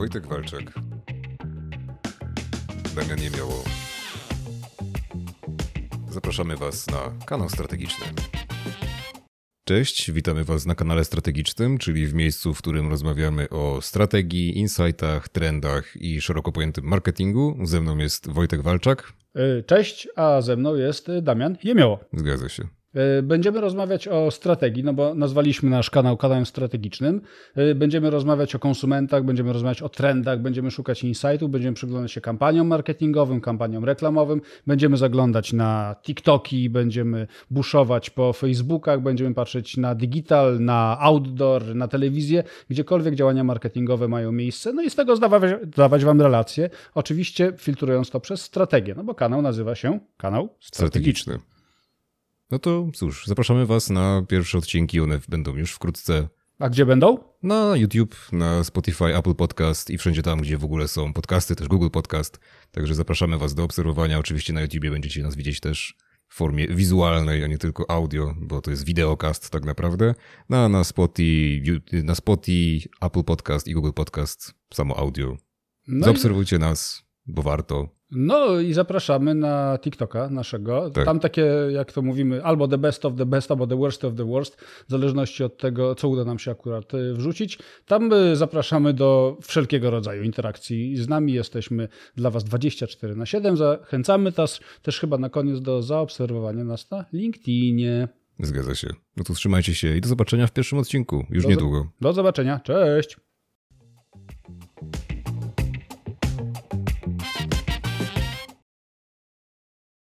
Wojtek Walczak. Damian Niemioło. Zapraszamy Was na kanał strategiczny. Cześć, witamy Was na kanale strategicznym, czyli w miejscu, w którym rozmawiamy o strategii, insightach, trendach i szeroko pojętym marketingu. Ze mną jest Wojtek Walczak. Y, Cześć, a ze mną jest Damian Jemioło. Zgadza się. Y, Będziemy rozmawiać o strategii, no bo nazwaliśmy nasz kanał kanałem strategicznym. Y, Będziemy rozmawiać o konsumentach, będziemy rozmawiać o trendach, będziemy szukać insightów, będziemy przyglądać się kampaniom marketingowym, kampaniom reklamowym, będziemy zaglądać na TikToki, będziemy buszować po Facebookach, będziemy patrzeć na digital, na outdoor, na telewizję, gdziekolwiek działania marketingowe mają miejsce, no i z tego zdawać, dawać Wam relacje, oczywiście filtrując to przez strategię, no bo kanał nazywa się kanał strategiczny. Strategiczny. No to cóż, zapraszamy Was na pierwsze odcinki. One będą już wkrótce A gdzie będą? na YouTube, na Spotify, Apple Podcast i wszędzie tam, gdzie w ogóle są podcasty, też Google Podcast. Także zapraszamy Was do obserwowania. Oczywiście na YouTubie będziecie nas widzieć też w formie wizualnej, a nie tylko audio, bo to jest wideokast tak naprawdę. No, na Spotify, na Spotify, Apple Podcast i Google Podcast samo audio. No i, Zaobserwujcie nas, bo warto. no i zapraszamy na TikToka naszego. Tak. Tam takie, jak to mówimy, albo the best of the best, albo the worst of the worst, w zależności od tego, co uda nam się akurat y, wrzucić. Tam y, zapraszamy do wszelkiego rodzaju interakcji z nami. Jesteśmy dla Was 24 na 7. Zachęcamy też, też chyba na koniec do zaobserwowania nas na LinkedInie. Zgadza się. No to trzymajcie się i do zobaczenia w pierwszym odcinku. Już Do- niedługo. Do zobaczenia. Cześć!